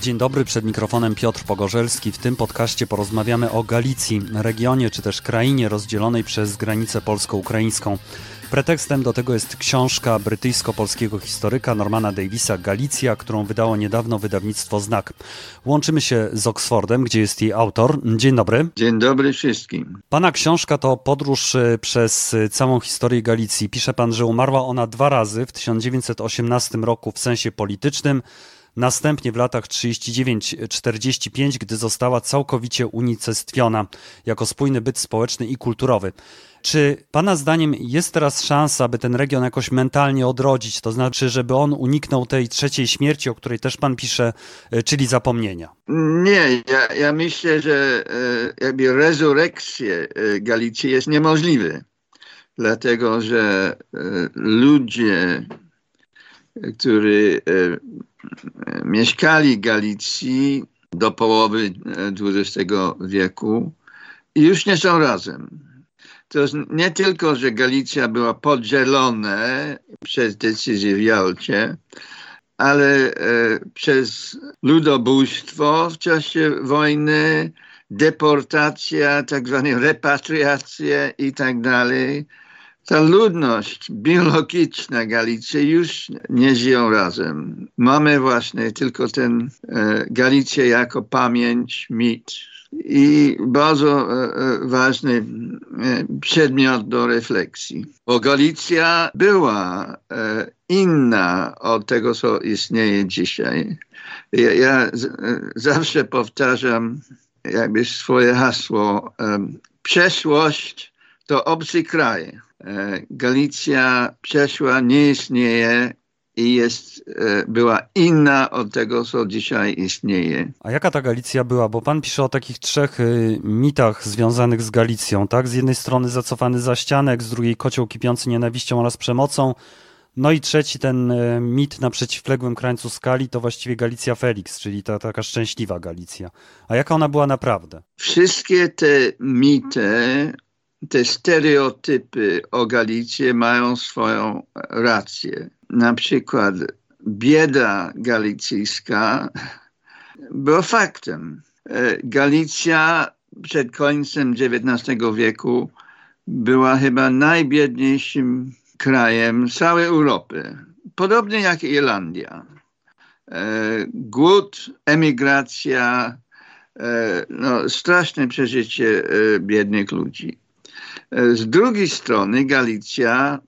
Dzień dobry, przed mikrofonem Piotr Pogorzelski. W tym podcaście porozmawiamy o Galicji, regionie czy też krainie rozdzielonej przez granicę polsko-ukraińską. Pretekstem do tego jest książka brytyjsko-polskiego historyka Normana Davisa Galicja, którą wydało niedawno wydawnictwo Znak. Łączymy się z Oxfordem, gdzie jest jej autor. Dzień dobry. Dzień dobry wszystkim. Pana książka to podróż y, przez y, całą historię Galicji. Pisze pan, że umarła ona dwa razy w 1918 roku w sensie politycznym Następnie w latach 39-45, gdy została całkowicie unicestwiona jako spójny byt społeczny i kulturowy. Czy Pana zdaniem jest teraz szansa, by ten region jakoś mentalnie odrodzić, to znaczy, żeby on uniknął tej trzeciej śmierci, o której też Pan pisze, e, czyli zapomnienia? Nie, ja, ja myślę, że e, jakby rezurekcja e, Galicji jest niemożliwy, dlatego że ludzie, którzy mieszkali Galicji do połowy XX wieku i już nie są razem. To nie tylko, że Galicja była podzielona przez decyzję w Jalcie, ale e, przez ludobójstwo w czasie wojny, deportacja, tak zwana repatriacja i tak dalej ta ludność biologiczna Galicji już nie żyją razem. Mamy właśnie tylko ten e, Galicję jako pamięć, mit i bardzo e, e ważny e, przedmiot do refleksji. Bo Galicja była e, inna od tego, co istnieje dzisiaj. Ja, ja z, e, zawsze powtarzam jakby swoje hasło. przeszłość to obcy kraj E, Galicja przeszła, nie istnieje i jest, e, była inna od tego, co dzisiaj istnieje. A jaka ta Galicja była? Bo pan pisze o takich trzech y, mitach związanych z Galicją, tak? Z jednej strony zacofany za ścianek, z drugiej kocioł kipiący nienawiścią oraz przemocą, no i trzeci ten y, mit na przeciwległym krańcu skali to właściwie Galicja Felix, czyli ta taka szczęśliwa Galicja. A jaka ona była naprawdę? Wszystkie te mity te stereotypy o Galicji mają swoją rację. Na przykład bieda galicyjska była faktem. E, Galicja przed końcem XIX wieku była chyba najbiedniejszym krajem całej Europy, podobnie jak Irlandia. E, głód, emigracja, e, no, straszne przeżycie biednych ludzi. Z drugiej strony Galicja,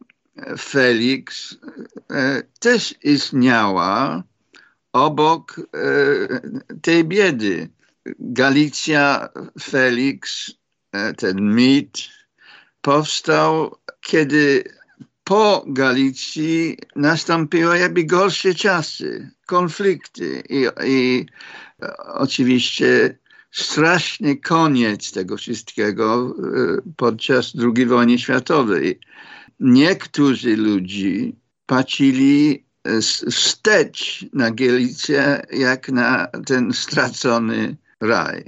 Felix e, też istniała obok e, tej biedy. Galicja, Felix, e, ten mit powstał, kiedy po Galicji nastąpiły jakby gorsze czasy, konflikty i, i oczywiście straszny koniec tego wszystkiego e, podczas II wojny światowej. Niektórzy ludzie patrzyli wstecz na Galicję jak na ten stracony raj.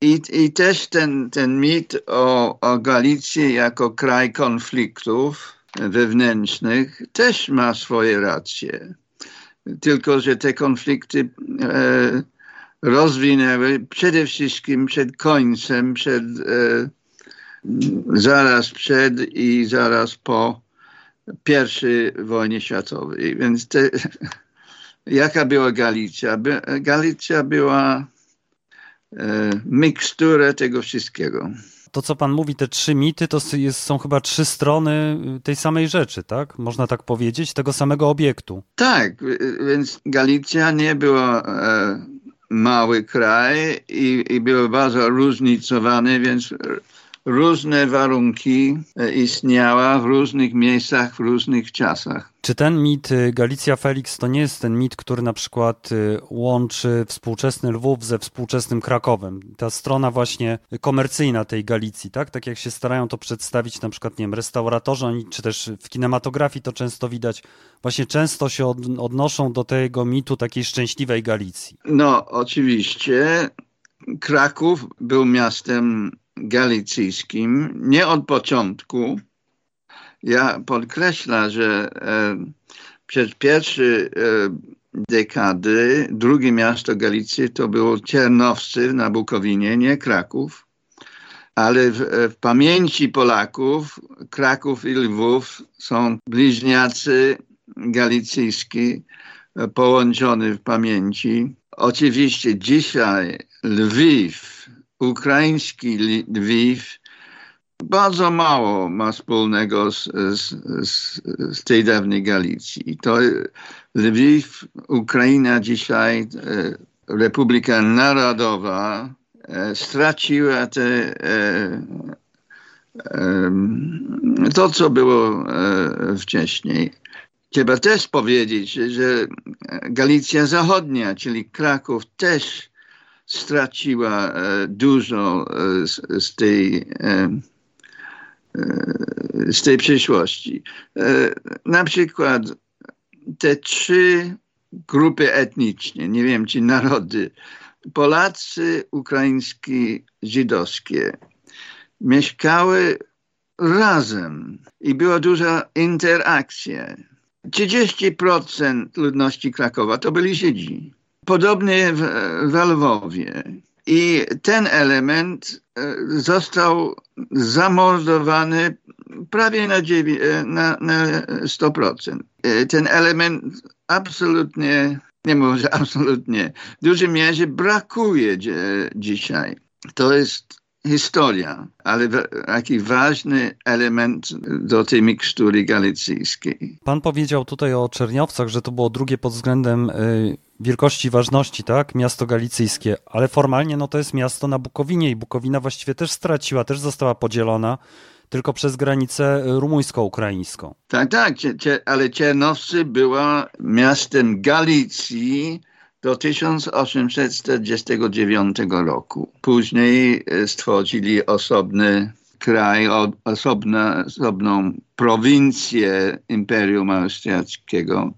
I, i też ten, ten mit o, o Galicji jako kraj konfliktów wewnętrznych też ma swoje racje. Tylko, że te konflikty e, rozwinęły przede wszystkim przed końcem, przed, e, zaraz przed i zaraz po pierwszej wojnie światowej. Więc te, jaka była Galicja? Galicja była e, miksturę tego wszystkiego. To, co pan mówi, te trzy mity, to jest, są chyba trzy strony tej samej rzeczy, tak? Można tak powiedzieć, tego samego obiektu. Tak, więc Galicja nie była e, mały kraj i, i był bardzo różnicowany, więc różne warunki e, istniały w różnych miejscach, w różnych czasach. Czy ten mit y, Galicja Felix to nie jest ten mit, który na przykład y, łączy współczesny Lwów ze współczesnym Krakowem? Ta strona właśnie komercyjna tej Galicji, tak? Tak jak się starają to przedstawić na przykład, nie wiem, restauratorzy, czy też w kinematografii to często widać, właśnie często się odnoszą do tego mitu takiej szczęśliwej Galicji. No, oczywiście. Kraków był miastem galicyjskim nie od początku. Ja podkreślam, że e, przez pierwsze dekady drugie miasto Galicji to było Ciernowcy na Bukowinie, nie Kraków. Ale w, w pamięci Polaków Kraków i Lwów są bliźniacy galicyjski połączony w pamięci. Oczywiście dzisiaj Lwiw, ukraiński Lwiw, bardzo mało ma wspólnego z, z, z, z tej dawnej Galicji. To Lwiw, Ukraina dzisiaj, e, Republika Narodowa, e, straciła te, e, to, co było wcześniej. Trzeba też powiedzieć, że Galicja Zachodnia, czyli Kraków, też straciła dużo z, z tej z tej przyszłości. Na przykład te trzy grupy etniczne, nie wiem czy narody, Polacy, ukraińskie, żydowskie, mieszkały razem i była duża interakcja. 30% ludności Krakowa to byli Żydzi. Podobnie w, w Lwowie. I ten element e, został zamordowany prawie na, na, na 100%. E, ten element absolutnie, nie może absolutnie, w dużej mierze brakuje dzisiaj. To jest historia, ale taki ważny element do tej mikstury galicyjskiej. Pan powiedział tutaj o Czerniowcach, że to było drugie pod względem y, wielkości, ważności, tak? Miasto galicyjskie, ale formalnie no to jest miasto na Bukowinie i Bukowina właściwie też straciła, też została podzielona tylko przez granicę rumuńsko-ukraińską. Tak, tak, ale Ciernowcy była miastem Galicji do 1849 roku. Później e, stworzyli osobny kraj, osobna, osobną prowincję Imperium Austriackiego.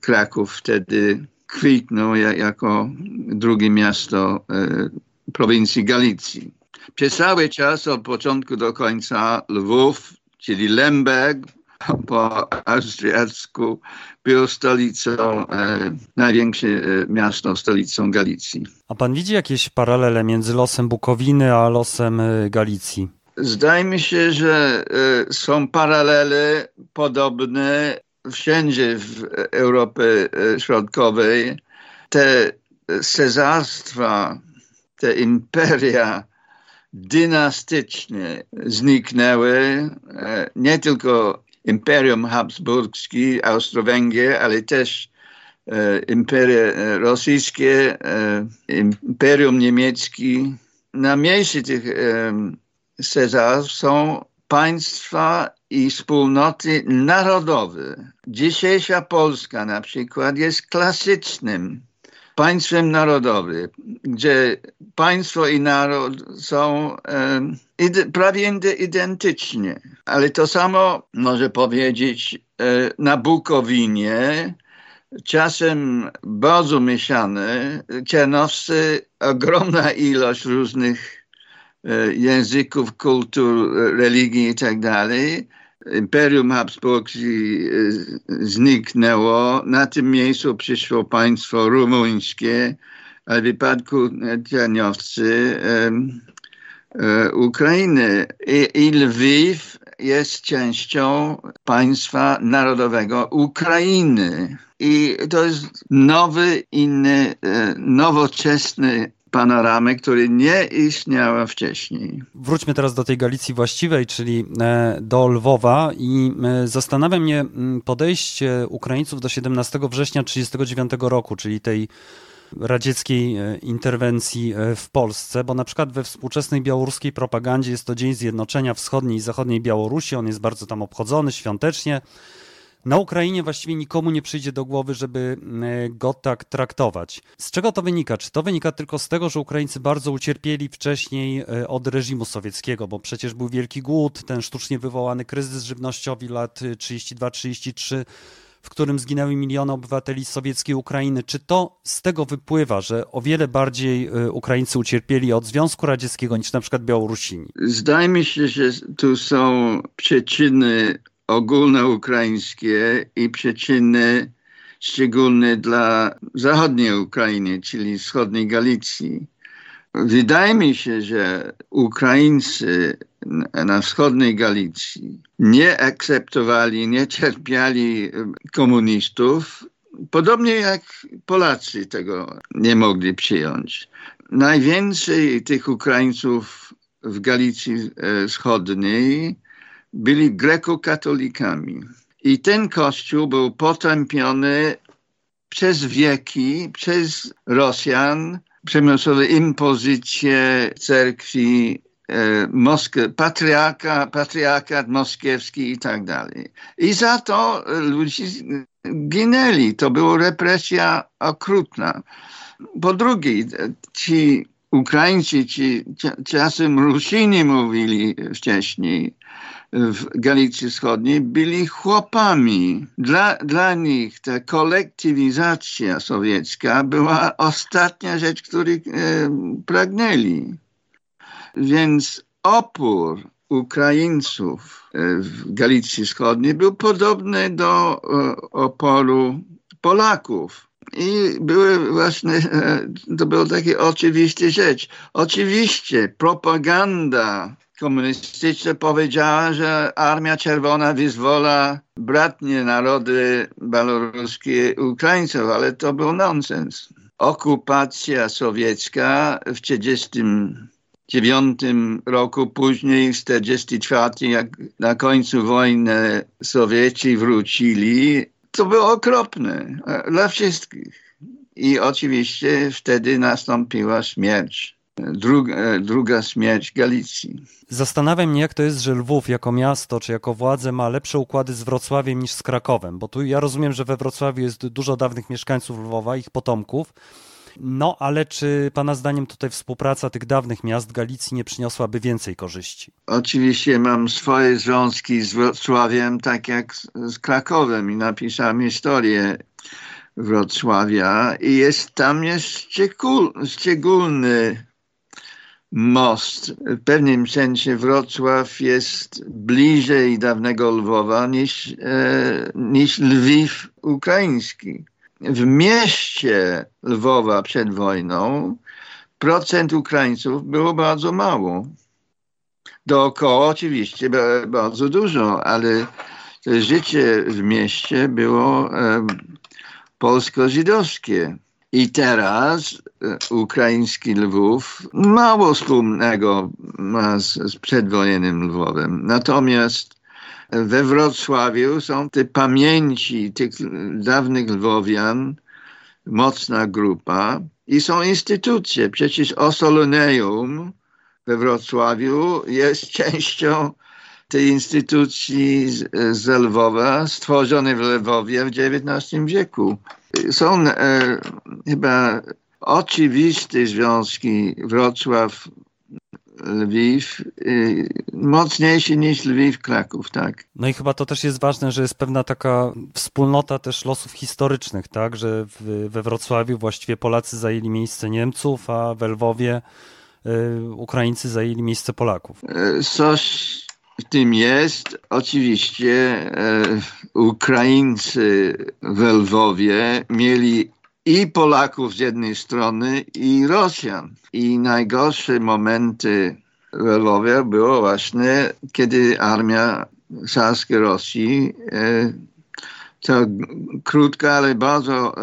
Kraków wtedy kwitnął jako drugie miasto e, prowincji Galicji. Przez cały czas od początku do końca Lwów, czyli Lemberg, po austriacku było stolicą, e, największe e, miasto, stolicą Galicji. A pan widzi jakieś paralele między losem Bukowiny a losem e, Galicji? Zdaje mi się, że e, są paralele podobne wszędzie w Europie e, Środkowej. Te cesarstwa, te imperia dynastyczne zniknęły. Nie tylko Imperium Habsburskie, Austro-Węgier, ale też e, Rosyjskie, e, Imperium Niemieckie. Na miejscu tych cesarstw są państwa i wspólnoty narodowe. Dzisiejsza Polska na przykład jest klasycznym państwem narodowym, gdzie państwo i naród są prawie identycznie. Ale to samo może powiedzieć e, na Bukowinie, czasem bardzo mieszane. Ciernowscy, ogromna ilość różnych e, języków, kultur, religii i tak Imperium Habsburskie zniknęło. Na tym miejscu przyszło państwo rumuńskie, ale w wypadku Cianiowcy e, Ukrainy. I, I jest częścią państwa narodowego Ukrainy. I to jest nowy, inny, e, nowoczesny panoramę, który nie istniała wcześniej. Wróćmy teraz do tej Galicji właściwej, czyli e, do Lwowa i e, zastanawia mnie podejście Ukraińców do 17 września 1939 roku, czyli tej radzieckiej e, interwencji w Polsce, bo na przykład we współczesnej białoruskiej propagandzie jest to Dzień Zjednoczenia Wschodniej i Zachodniej Białorusi, on jest bardzo tam obchodzony świątecznie. Na Ukrainie właściwie nikomu nie przyjdzie do głowy, żeby e, go tak traktować. Z czego to wynika? Czy to wynika tylko z tego, że Ukraińcy bardzo ucierpieli wcześniej e, od reżimu sowieckiego, bo przecież był wielki głód, ten sztucznie wywołany kryzys żywnościowy lat 32-33, e, w którym zginęły miliony obywateli sowieckiej Ukrainy. Czy to z tego wypływa, że o wiele bardziej Ukraińcy ucierpieli od Związku Radzieckiego niż na przykład Białorusini? Zdaje mi się, że tu są przyczyny ogólnoukraińskie i przyczyny szczególny dla zachodniej Ukrainy, czyli wschodniej Galicji. Wydaje mi się, że Ukraińcy na wschodniej Galicji nie akceptowali, nie cierpiali komunistów, podobnie jak Polacy tego nie mogli przyjąć. Najwięcej tych Ukraińców w Galicji e, Wschodniej byli grekokatolikami. I ten kościół był potępiony przez wieki, przez Rosjan, przymusowe impozycje cerkwi e, Moskwy, patriarka, patriarkat moskiewski i tak dalej. I za to ludzie ginęli. To była represja okrutna. Po drugie, ci Ukraińcy, ci czasem Rusini mówili wcześniej, w Galicji Wschodniej byli chłopami. Dla, dla nich ta kolektywizacja sowiecka była ostatnia rzecz, której e, pragnęli. Więc opór Ukraińców e, w Galicji Wschodniej był podobny do e, oporu Polaków. I były właśnie, e, to było takie oczywiste rzecz. Oczywiście propaganda komunistyczna powiedziała, że Armia Czerwona wyzwola bratnie narody białoruskie Ukraińców, ale to był nonsens. Okupacja sowiecka w 1939 roku, później w 1944, jak na końcu wojny Sowieci wrócili, to było okropne dla wszystkich. I oczywiście wtedy nastąpiła śmierć druga, druga śmierć Galicji. Zastanawiam mnie, jak to jest, że Lwów jako miasto czy jako władze ma lepsze układy z Wrocławiem niż z Krakowem, bo tu ja rozumiem, że we Wrocławiu jest dużo dawnych mieszkańców Lwowa, ich potomków. No, ale czy Pana zdaniem tutaj współpraca tych dawnych miast Galicji nie przyniosłaby więcej korzyści? Oczywiście mam swoje związki z Wrocławiem, tak jak z Krakowem i napisałem historię Wrocławia i jest tam jest szczególny most. W pewnym sensie Wrocław jest bliżej dawnego Lwowa niż, e, niż Lwiw ukraiński. W mieście Lwowa przed wojną procent Ukraińców było bardzo mało. Dookoła oczywiście bardzo dużo, ale życie w mieście było e, polsko-żydowskie. I teraz e, ukraiński Lwów mało wspólnego ma z, z przedwojennym Lwowem. Natomiast we Wrocławiu są te pamięci tych dawnych Lwowian, mocna grupa i są instytucje. Przecież Osoloneum we Wrocławiu jest częścią tej instytucji z, Lwowa, stworzonej w Lwowie w XIX wieku są e, chyba oczywiste związki Wrocław, Lwiw, e, mocniejsi niż Lwiw, Kraków, tak. No i chyba to też jest ważne, że jest pewna taka wspólnota też losów historycznych, tak, że w, we Wrocławiu właściwie Polacy zajęli miejsce Niemców, a we Lwowie y, Ukraińcy zajęli miejsce Polaków. Coś w tym jest. Oczywiście e, Ukraińcy w Lwowie mieli i Polaków z jednej strony, i Rosjan. I najgorsze momenty w Lwowie było właśnie, kiedy armia carskiej Rosji, e, to krótka, ale bardzo e,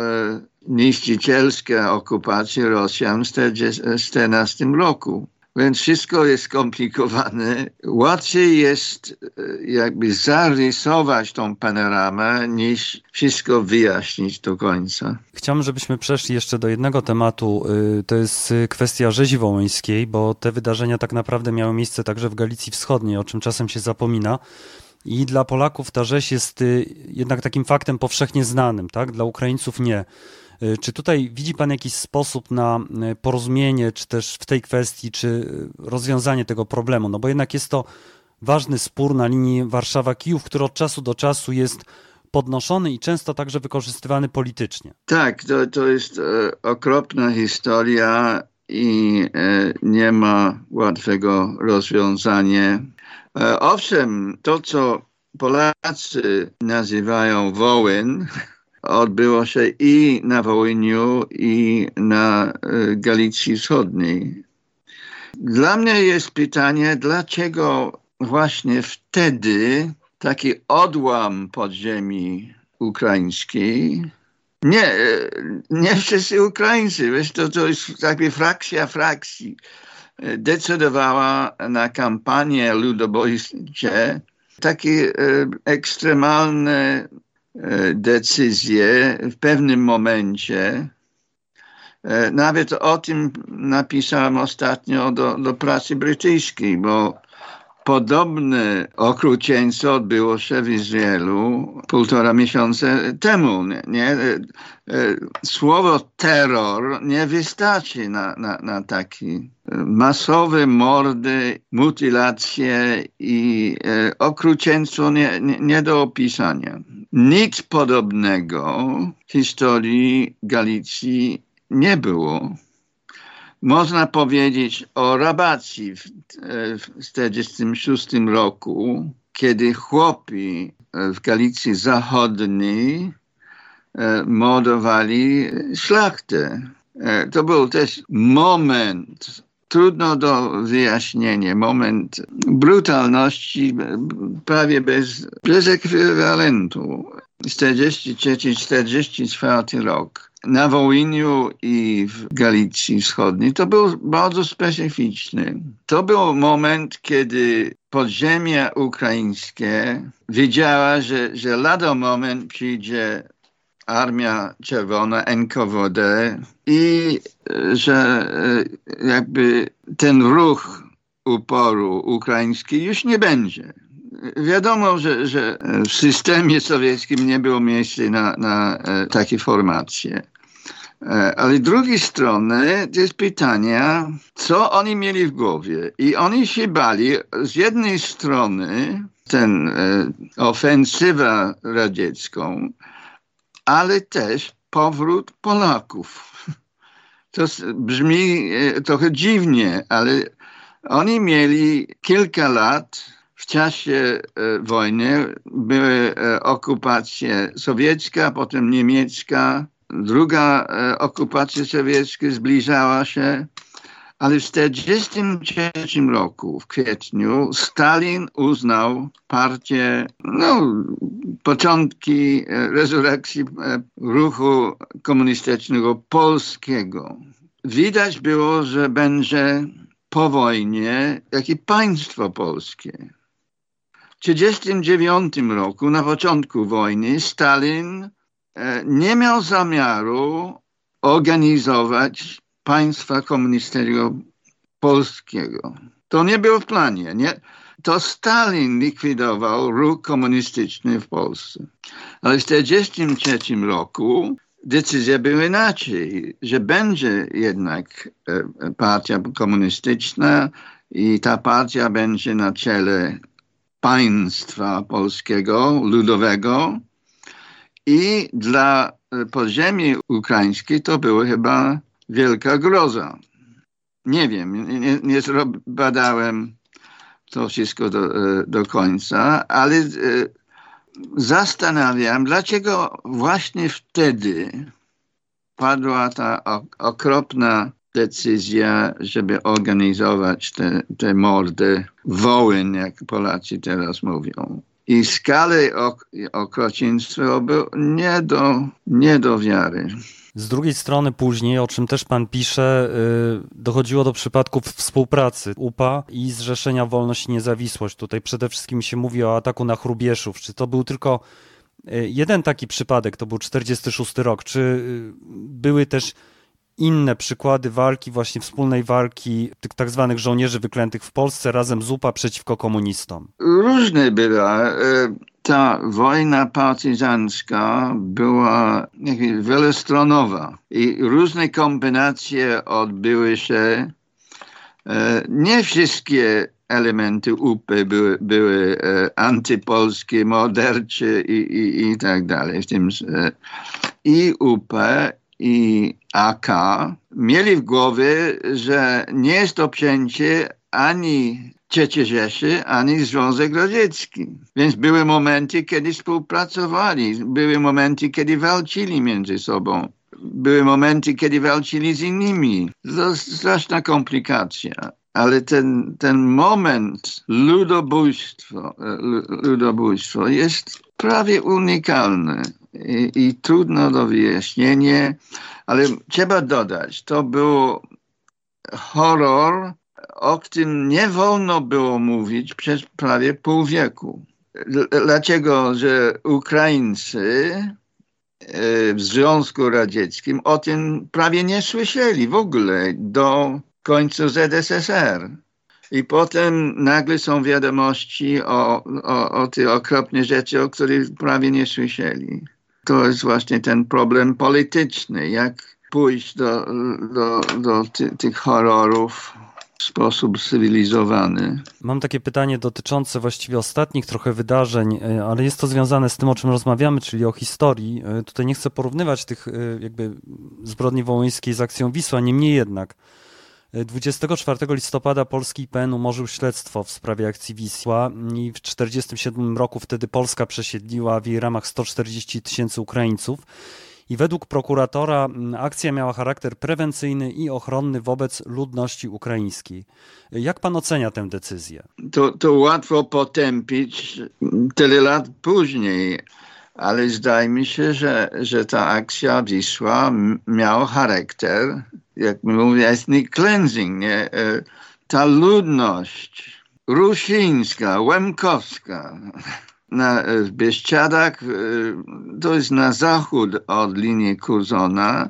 niszczycielska okupacja Rosjan w 1914 roku. Więc wszystko jest skomplikowane. Łatwiej jest e, jakby zarysować tą panoramę, niż wszystko wyjaśnić do końca. Chciałbym, żebyśmy przeszli jeszcze do jednego tematu. Y, to jest y, kwestia rzezi wołyńskiej, bo te wydarzenia tak naprawdę miały miejsce także w Galicji Wschodniej, o czym czasem się zapomina. I dla Polaków ta rzeź jest y, jednak takim faktem powszechnie znanym, tak? Dla Ukraińców nie. Y, czy tutaj widzi Pan jakiś sposób na y, porozumienie, czy też w tej kwestii, czy y, rozwiązanie tego problemu? No bo jednak jest to ważny spór na linii Warszawa-Kijów, który od czasu do czasu jest podnoszony i często także wykorzystywany politycznie. Tak, to, to jest e, okropna historia i e, nie ma łatwego rozwiązania. E, owszem, to co Polacy nazywają Wołyn, odbyło się i na Wołyniu, i na Galicji Wschodniej. Dla mnie jest pytanie, dlaczego właśnie wtedy taki odłam podziemi ukraińskiej nie, nie wszyscy Ukraińcy, wiesz, to, to jest jakby frakcja frakcji decydowała na kampanię ludobójcze takie e, e, decyzje w pewnym momencie. E, nawet o tym napisałem ostatnio do, do prasy brytyjskiej, bo Podobne okrucieństwo odbyło się w Izraelu półtora miesiąca temu. Nie? nie? E, e, słowo terror nie wystarczy na, na, na taki masowe mordy, mutylacje i e, okrucieństwo nie, nie, nie do opisania. Nic podobnego w historii Galicji nie było można powiedzieć o rabacji w 1946 roku, kiedy chłopi w Galicji Zachodniej e, mordowali szlachtę. E, to był też moment, trudno do wyjaśnienia, moment brutalności prawie bez, bez ekwiwalentu. 43-44 rok na Wołyniu i w Galicji Wschodniej, to był bardzo specyficzny. To był moment, kiedy podziemia ukraińskie wiedziała, że, że lada moment przyjdzie Armia Czerwona, NKWD i że e, jakby ten ruch uporu ukraiński już nie będzie. Wiadomo, że, że w systemie sowieckim nie było miejsca na, na e, takie formacje. E, ale z drugiej strony jest pytanie, co oni mieli w głowie. I oni się bali z jednej strony ten e, ofensywa radziecką, ale też powrót Polaków. To brzmi trochę dziwnie, ale oni mieli kilka lat w czasie e, wojny były e, okupacje sowiecka, potem niemiecka, druga e, okupacja sowiecka zbliżała się, ale w 1943 roku, w kwietniu, Stalin uznał partię, no, początki rezurekcji ruchu komunistycznego polskiego. Widać było, że będzie po wojnie jakie państwo polskie. 1939 roku, na początku wojny, Stalin e, nie miał zamiaru organizować państwa komunistycznego polskiego. To nie było w planie. Nie? To Stalin likwidował ruch komunistyczny w Polsce. Ale w 1943 roku decyzja była inaczej, że będzie jednak e, partia komunistyczna i ta partia będzie na czele państwa polskiego, ludowego i dla e, podziemi ukraińskiej to była chyba wielka groza. Nie wiem, nie, nie to wszystko do, e, do końca, ale e, zastanawiam, dlaczego właśnie wtedy padła ta okropna decyzja, żeby organizować te, te mordy wołyn, jak Polacy teraz mówią. I skalę ok okrucieństwa był nie do, nie do wiary. Z drugiej strony później, o czym też pan pisze, yy, dochodziło do przypadków współpracy UPA i Zrzeszenia Wolność i Niezawisłość. Tutaj przede wszystkim się mówi o ataku na Chrubieszów. Czy to był tylko y, jeden taki przypadek, to był 46 rok, czy y, były też inne przykłady walki, właśnie wspólnej walki tych tak zwanych żołnierzy wyklętych w Polsce razem z UPA przeciwko komunistom? Różne była. E, ta wojna partyzantka była wielostronowa i różne kombinacje odbyły się. E, nie wszystkie elementy UPy były, były e, antypolskie, mordercze i, i, i tak dalej. W tym, I UP i AK mieli w głowie, że nie jest to przejęcie ani III Rzeszy, ani Związek Radziecki. Więc były momenty, kiedy współpracowali, były momenty, kiedy walczyli między sobą. Były momenty, kiedy walczyli z innymi. To straszna komplikacja. Ale ten, ten moment ludobójstwo, ludobójstwo jest prawie unikalny i, i trudno do wyjaśnienia, ale trzeba dodać, to był horror, o którym nie wolno było mówić przez prawie pół wieku. Dlaczego? Że Ukraińcy e, w Związku Radzieckim o tym prawie nie słyszeli w ogóle do końca ZSSR. I potem nagle są wiadomości o, o, o tych okropnych rzeczy, o których prawie nie słyszeli. To jest właśnie ten problem polityczny, jak pójść do, do, do ty, tych horrorów w sposób cywilizowany. Mam takie pytanie dotyczące właściwie ostatnich trochę wydarzeń, e, ale jest to związane z tym, o czym rozmawiamy, czyli o historii. E, tutaj nie chcę porównywać tych e, jakby zbrodni wołyńskiej z akcją Wisła, niemniej jednak 24 listopada polski IPN umorzył śledztwo w sprawie akcji Wisła i w 1947 roku wtedy Polska przesiedliła w jej ramach 140 tysięcy Ukraińców. I według prokuratora akcja miała charakter prewencyjny i ochronny wobec ludności ukraińskiej. Jak pan ocenia tę decyzję? To, to łatwo potępić tyle lat później, ale zdaje mi się, że, że ta akcja Wisła miała charakter jak mówię, ethnic cleansing, nie? E, ta ludność rusińska, łemkowska na, e, Bieszczadach, e, to jest na zachód od linii Curzona,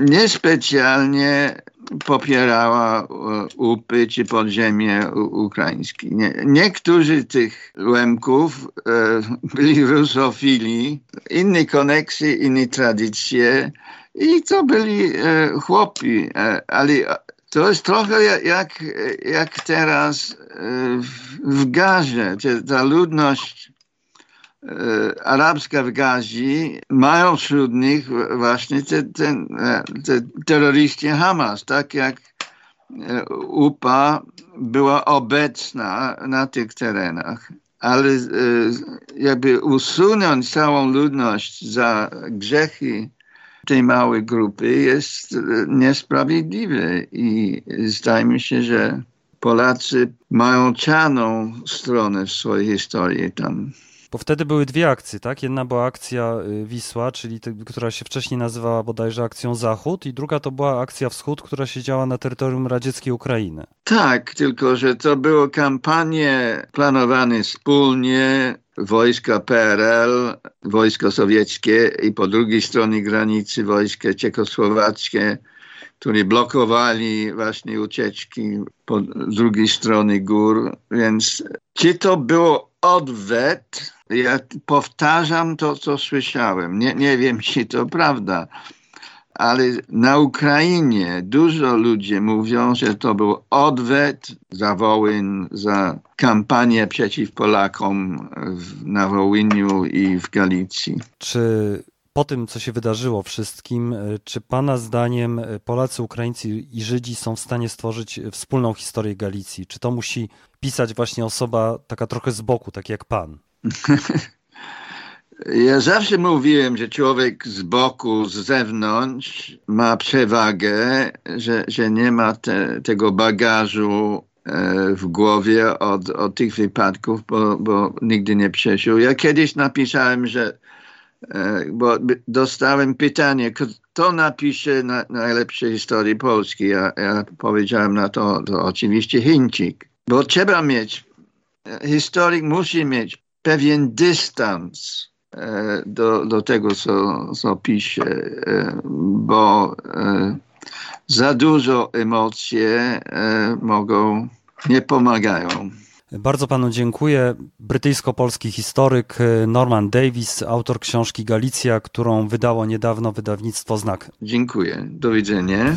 niespecjalnie popierała upy czy podziemie ukraińskie. Nie, niektórzy tych Łemków e, byli rusofili, inne koneksje, inne tradycje, i to byli e, chłopi, e, ale to jest trochę jak, jak teraz e, w, Gazie. Ta ludność arabska w Gazi mają wśród nich właśnie te, te, te terroryści Hamas, tak jak UPA była obecna na tych terenach. Ale jakby usunąć całą ludność za grzechy tej małej grupy jest e, niesprawiedliwe i zdaje mi się, że Polacy mają czarną stronę w swojej historii tam. Bo wtedy były dwie akcje, tak? Jedna była akcja y, Wisła, czyli te, która się wcześniej nazywała bodajże akcją Zachód, i druga to była akcja Wschód, która się działa na terytorium radzieckiej Ukrainy. Tak, tylko że to były kampanie planowane wspólnie wojska PRL, wojsko sowieckie i po drugiej stronie granicy wojska czechosłowackie, które blokowali właśnie ucieczki po drugiej stronie gór. Więc czy to było odwet? Ja powtarzam to, co słyszałem. Nie, nie wiem, czy to prawda ale na Ukrainie dużo ludzi mówią, że to był odwet za Wołyń, za kampanię przeciw Polakom w, na Wołyniu i w Galicji. Czy po tym, co się wydarzyło wszystkim, e, czy Pana zdaniem e, Polacy, Ukraińcy i Żydzi są w stanie stworzyć wspólną historię Galicji? Czy to musi pisać właśnie osoba taka trochę z boku, tak jak Pan? Ja zawsze mówiłem, że człowiek z boku, z zewnątrz ma przewagę, że, że nie ma te, tego bagażu e, w głowie od, od tych wypadków, bo, bo nigdy nie przeżył. Ja kiedyś napisałem, że e, bo dostałem pytanie, kto napisze na, najlepsze historii Polski. Ja, ja powiedziałem na to, to oczywiście Chińczyk, bo trzeba mieć, historyk musi mieć pewien dystans E, do, do tego, co, co pisze, e, bo e, za dużo emocje mogą, nie pomagają. Bardzo panu dziękuję. Brytyjsko-polski historyk Norman Davis, autor książki Galicja, którą wydało niedawno wydawnictwo Znak. Dziękuję. Do widzenia.